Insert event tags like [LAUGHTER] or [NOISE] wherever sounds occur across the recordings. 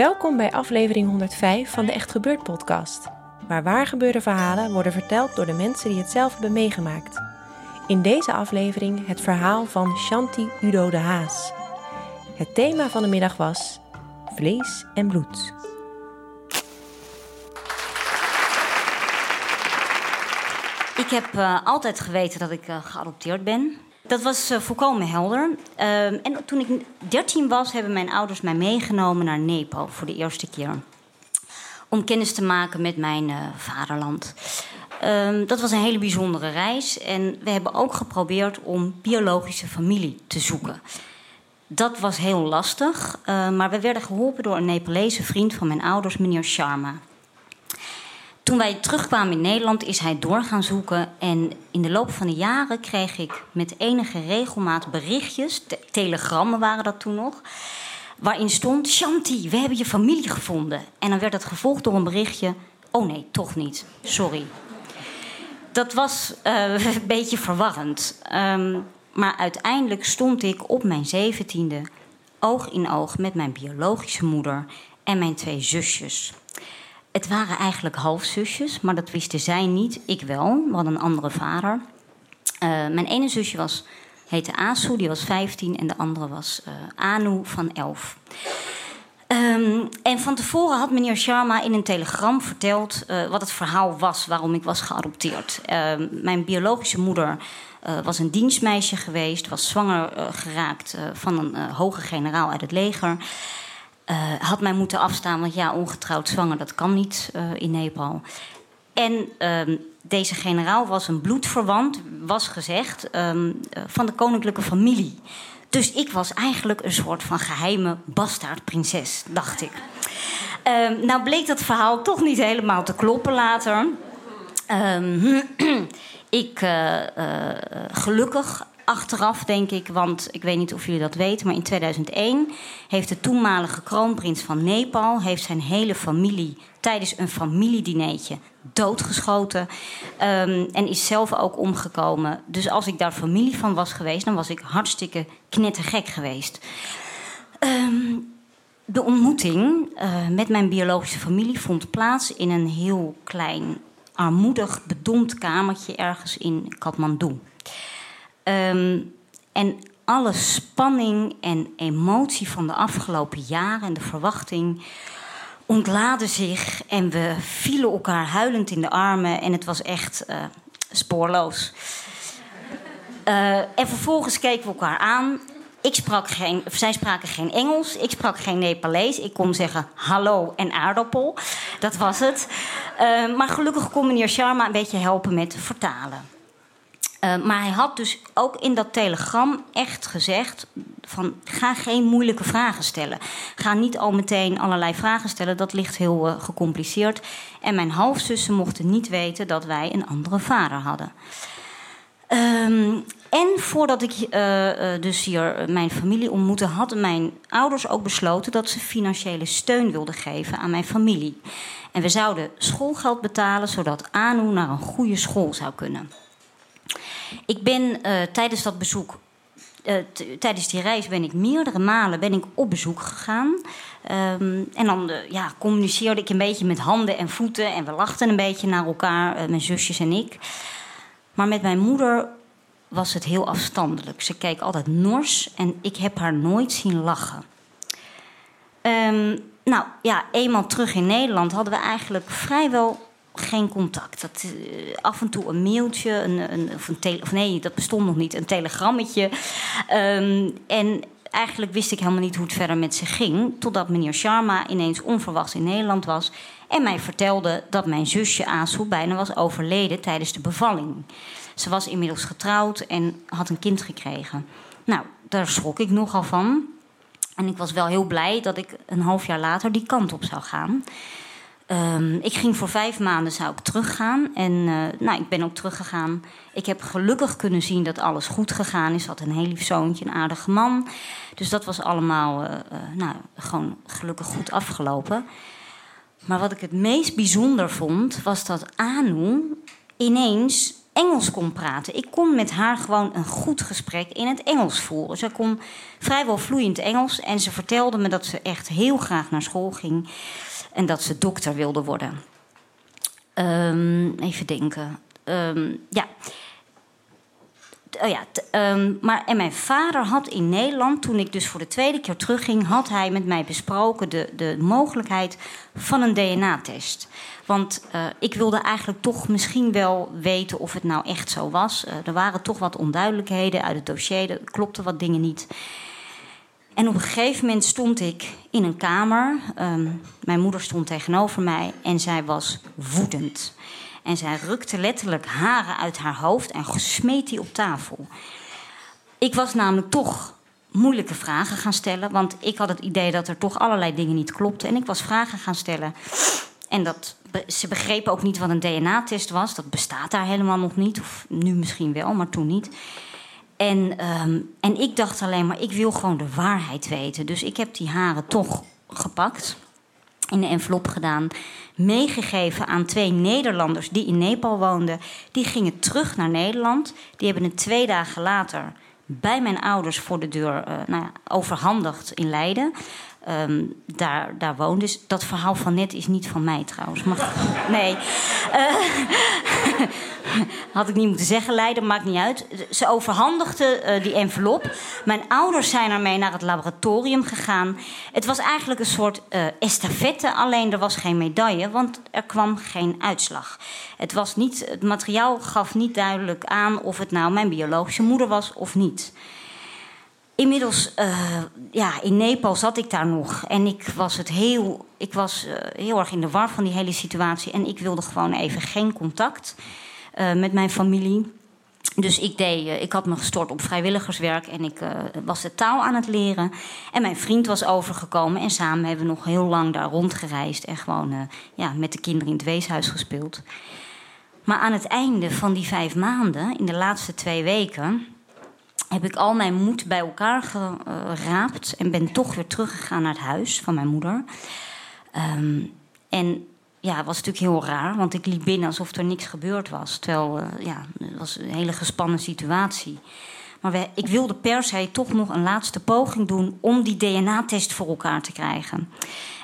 Welkom bij aflevering 105 van de Echt Gebeurd podcast, waar waargebeurde verhalen worden verteld door de mensen die het zelf hebben meegemaakt. In deze aflevering het verhaal van Shanti Udo de Haas. Het thema van de middag was vlees en bloed. Ik heb uh, altijd geweten dat ik uh, geadopteerd ben. Dat was uh, volkomen helder. Ehm, en toen ik 13 was, hebben mijn ouders mij meegenomen naar Nepal voor de eerste keer. Om kennis te maken met mijn vaderland. Um, dat was een hele bijzondere reis. En we hebben ook geprobeerd om biologische familie te zoeken. Dat was heel lastig, maar we werden geholpen door een Nepalese vriend van mijn ouders, meneer Sharma. Toen wij terugkwamen in Nederland is hij door gaan zoeken. En in de loop van de jaren kreeg ik met enige regelmaat berichtjes, te telegrammen waren dat toen nog, waarin stond: Shanti, we hebben je familie gevonden. En dan werd het gevolgd door een berichtje: Oh nee, toch niet, sorry. Dat was uh, [LAUGHS] een beetje verwarrend. Um, maar uiteindelijk stond ik op mijn zeventiende oog in oog met mijn biologische moeder en mijn twee zusjes. Het waren eigenlijk halfzusjes, maar dat wisten zij niet. Ik wel, we hadden een andere vader. Uh, mijn ene zusje was, heette Asu, die was 15. En de andere was uh, Anu van 11. Um, en van tevoren had meneer Sharma in een telegram verteld uh, wat het verhaal was waarom ik was geadopteerd. Uh, mijn biologische moeder was een dienstmeisje geweest, was zwanger geraakt van een hoge generaal uit het leger. Uh, had mij moeten afstaan, want ja, ongetrouwd zwanger, dat kan niet uh, in Nepal. En uh, deze generaal was een bloedverwant, was gezegd, um, van de koninklijke familie. Dus ik was eigenlijk een soort van geheime bastaardprinses, dacht ik. Ehm, nou bleek dat verhaal toch niet helemaal te kloppen later. Ehm, [CLEARS THROAT] ik, gelukkig achteraf, denk ik, want ik weet niet of jullie dat weten, maar in 2001 heeft de toenmalige kroonprins van Nepal heeft zijn hele familie tijdens een familiedineetje doodgeschoten um, en is zelf ook omgekomen. Dus als ik daar familie van was geweest, dan was ik hartstikke knettergek geweest. Um, de ontmoeting uh, met mijn biologische familie vond plaats in een heel klein, armoedig, bedompt kamertje ergens in Kathmandu. Um, en alle spanning en emotie van de afgelopen jaren en de verwachting ontladen zich. En we vielen elkaar huilend in de armen. En het was echt uh, spoorloos. Uh, en vervolgens keken we elkaar aan. Ik sprak geen, zij spraken geen Engels, ik sprak geen Nepalees. Ik kon zeggen hallo en aardappel. Dat was het. Uh, maar gelukkig kon meneer Sharma een beetje helpen met vertalen. Uh, maar hij had dus ook in dat telegram echt gezegd: van ga geen moeilijke vragen stellen. Ga niet al meteen allerlei vragen stellen, dat ligt heel uh, gecompliceerd. En mijn halfzussen mochten niet weten dat wij een andere vader hadden. Um, en voordat ik uh, dus hier mijn familie ontmoette, hadden mijn ouders ook besloten dat ze financiële steun wilden geven aan mijn familie. En we zouden schoolgeld betalen zodat Anu naar een goede school zou kunnen. Ik ben uh, tijdens dat bezoek, uh, tijdens die reis ben ik meerdere malen ben ik op bezoek gegaan. Um, en dan uh, ja, communiceerde ik een beetje met handen en voeten en we lachten een beetje naar elkaar, mijn zusjes en ik. Maar met mijn moeder was het heel afstandelijk. Ze keek altijd nors en ik heb haar nooit zien lachen. Um, nou ja, eenmaal terug in Nederland hadden we eigenlijk vrijwel geen contact. Dat, eh, af en toe een mailtje, een, een, of, een tele, of nee, dat bestond nog niet, een telegrammetje. Ehm, en eigenlijk wist ik helemaal niet hoe het verder met ze ging. Totdat meneer Sharma ineens onverwachts in Nederland was. En mij vertelde dat mijn zusje Asu bijna was overleden tijdens de bevalling. Ze was inmiddels getrouwd en had een kind gekregen. Nou, daar schrok ik nogal van. En ik was wel heel blij dat ik een half jaar later die kant op zou gaan. Um, ik ging voor vijf maanden zou ik teruggaan. En uh, nou, ik ben ook teruggegaan. Ik heb gelukkig kunnen zien dat alles goed gegaan is. Had een heel lief zoontje, een aardige man. Dus dat was allemaal uh, uh, nou, gewoon gelukkig goed afgelopen. Maar wat ik het meest bijzonder vond, was dat Anu ineens Engels kon praten. Ik kon met haar gewoon een goed gesprek in het Engels voeren. Ze kon vrijwel vloeiend Engels en ze vertelde me dat ze echt heel graag naar school ging en dat ze dokter wilde worden. Um, even denken. Um, ja. Oh ja, um, maar en mijn vader had in Nederland, toen ik dus voor de tweede keer terugging, had hij met mij besproken de, de mogelijkheid van een DNA-test. Want uh, ik wilde eigenlijk toch misschien wel weten of het nou echt zo was. Uh, er waren toch wat onduidelijkheden uit het dossier, er klopten wat dingen niet. En op een gegeven moment stond ik in een kamer. Um, mijn moeder stond tegenover mij en zij was woedend. En zij rukte letterlijk haren uit haar hoofd en smeet die op tafel. Ik was namelijk toch moeilijke vragen gaan stellen. Want ik had het idee dat er toch allerlei dingen niet klopten. En ik was vragen gaan stellen. En dat, ze begrepen ook niet wat een DNA-test was. Dat bestaat daar helemaal nog niet. Of nu misschien wel, maar toen niet. En, um, en ik dacht alleen maar, ik wil gewoon de waarheid weten. Dus ik heb die haren toch gepakt, in de envelop gedaan, meegegeven aan twee Nederlanders die in Nepal woonden. Die gingen terug naar Nederland. Die hebben het twee dagen later bij mijn ouders voor de deur uh, nou ja, overhandigd in Leiden. Um, daar, daar woont. Dus dat verhaal van net is niet van mij trouwens. Nee. Uh, [LAUGHS] had ik niet moeten zeggen, Leiden, maakt niet uit. Ze overhandigde uh, die envelop. Mijn ouders zijn ermee naar het laboratorium gegaan. Het was eigenlijk een soort uh, estafette, alleen er was geen medaille, want er kwam geen uitslag. Het, was niet, het materiaal gaf niet duidelijk aan of het nou mijn biologische moeder was of niet. Inmiddels, uh, ja, in Nepal zat ik daar nog. En ik was, het heel, ik was uh, heel erg in de war van die hele situatie. En ik wilde gewoon even geen contact uh, met mijn familie. Dus ik, deed, ik had me gestort op vrijwilligerswerk en ik was de taal aan het leren. En mijn vriend was overgekomen en samen hebben we nog heel lang daar rondgereisd. En gewoon ja, met de kinderen in het weeshuis gespeeld. Maar aan het einde van die vijf maanden, in de laatste twee weken heb ik al mijn moed bij elkaar geraapt en ben toch weer teruggegaan naar het huis van mijn moeder. Um, en ja, het was natuurlijk heel raar, want ik liep binnen alsof er niks gebeurd was. Terwijl, uh, ja, het was een hele gespannen situatie. Maar ik wilde per se toch nog een laatste poging doen om die DNA-test voor elkaar te krijgen.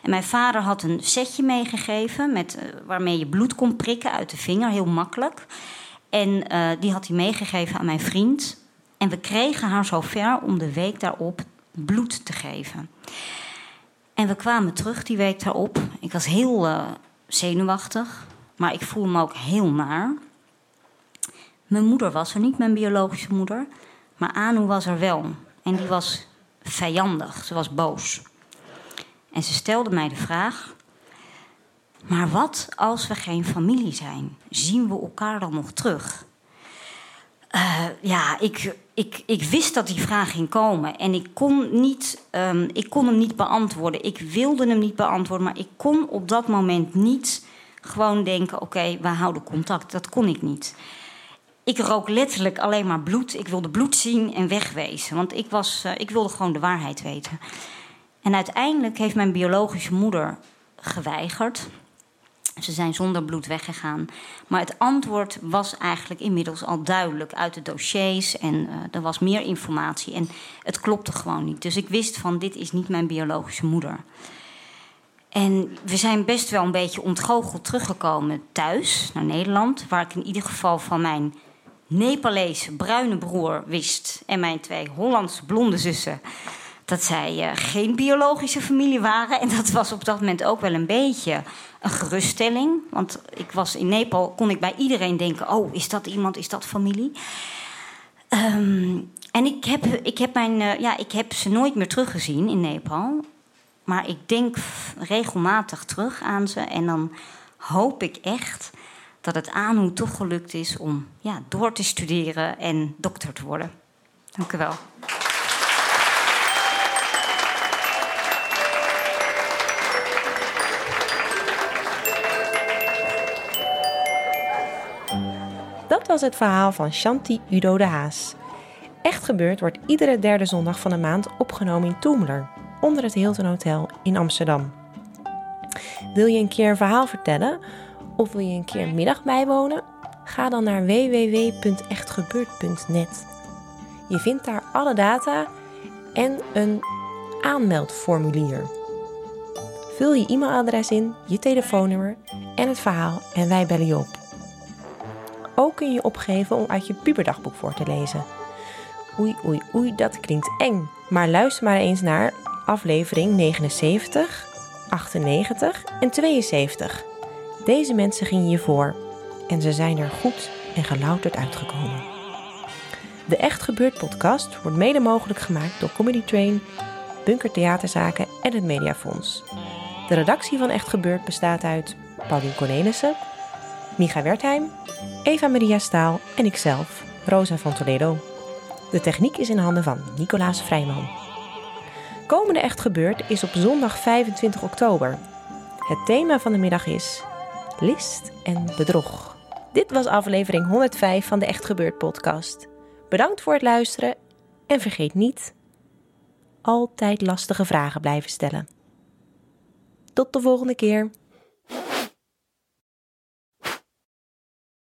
En mijn vader had een setje meegegeven met, uh, waarmee je bloed kon prikken uit de vinger, heel makkelijk. En die had hij meegegeven aan mijn vriend. En we kregen haar zover om de week daarop bloed te geven. En we kwamen terug die week daarop. Ik was heel uh, zenuwachtig, maar ik voelde me ook heel naar. Mijn moeder was er niet, mijn biologische moeder. Maar Anu was er wel. En die was vijandig, ze was boos. En ze stelde mij de vraag: Maar wat als we geen familie zijn? Zien we elkaar dan nog terug? Uh, ja, ik, ik, ik wist dat die vraag ging komen. En ik kon, niet, um, ik kon hem niet beantwoorden. Ik wilde hem niet beantwoorden, maar ik kon op dat moment niet gewoon denken: oké, we houden contact. Dat kon ik niet. Ik rook letterlijk alleen maar bloed. Ik wilde bloed zien en wegwezen. Want ik, was, uh, ik wilde gewoon de waarheid weten. En uiteindelijk heeft mijn biologische moeder geweigerd. Ze zijn zonder bloed weggegaan. Maar het antwoord was eigenlijk inmiddels al duidelijk uit de dossiers. En uh, er was meer informatie. En het klopte gewoon niet. Dus ik wist van dit is niet mijn biologische moeder. En we zijn best wel een beetje ontgoocheld teruggekomen thuis naar Nederland. Waar ik in ieder geval van mijn Nepalese bruine broer wist. En mijn twee Hollandse blonde zussen dat zij eh, geen biologische familie waren. En dat was op dat moment ook wel een beetje een geruststelling. Want ik was in Nepal, kon ik bij iedereen denken: oh, is dat iemand, is dat familie? Ehm, en ik heb, ik, heb mijn, eh, ja, ik heb ze nooit meer teruggezien in Nepal. Maar ik denk regelmatig terug aan ze. En dan hoop ik echt dat het Anu toch gelukt is om ja, door te studeren en dokter te worden. Dank u wel. Dat was het verhaal van Shanti Udo de Haas. Echt gebeurd wordt iedere derde zondag van de maand opgenomen in Toemler, onder het Hilton Hotel in Amsterdam. Wil je een keer een verhaal vertellen of wil je een keer een middag bijwonen? Ga dan naar www.echtgebeurd.net. Je vindt daar alle data en een aanmeldformulier. Vul je e-mailadres in, je telefoonnummer en het verhaal en wij bellen je op. Ook kun je opgeven om uit je puberdagboek voor te lezen. Oei, oei, oei, dat klinkt eng. Maar luister maar eens naar aflevering 79, 98 en 72. Deze mensen gingen je voor en ze zijn er goed en gelouterd uitgekomen. De Echt Gebeurd podcast wordt mede mogelijk gemaakt door Comedy Train, Bunker Theaterzaken en het Mediafonds. De redactie van Echt Gebeurd bestaat uit Paulien Cornelissen, Micha Wertheim, Eva Maria Staal en ikzelf, Rosa van Toledo. De techniek is in handen van Nicolaas Vrijman. Komende Echt Gebeurd is op zondag 25 oktober. Het thema van de middag is list en bedrog. Dit was aflevering 105 van de Echt Gebeurd podcast. Bedankt voor het luisteren en vergeet niet altijd lastige vragen blijven stellen. Tot de volgende keer.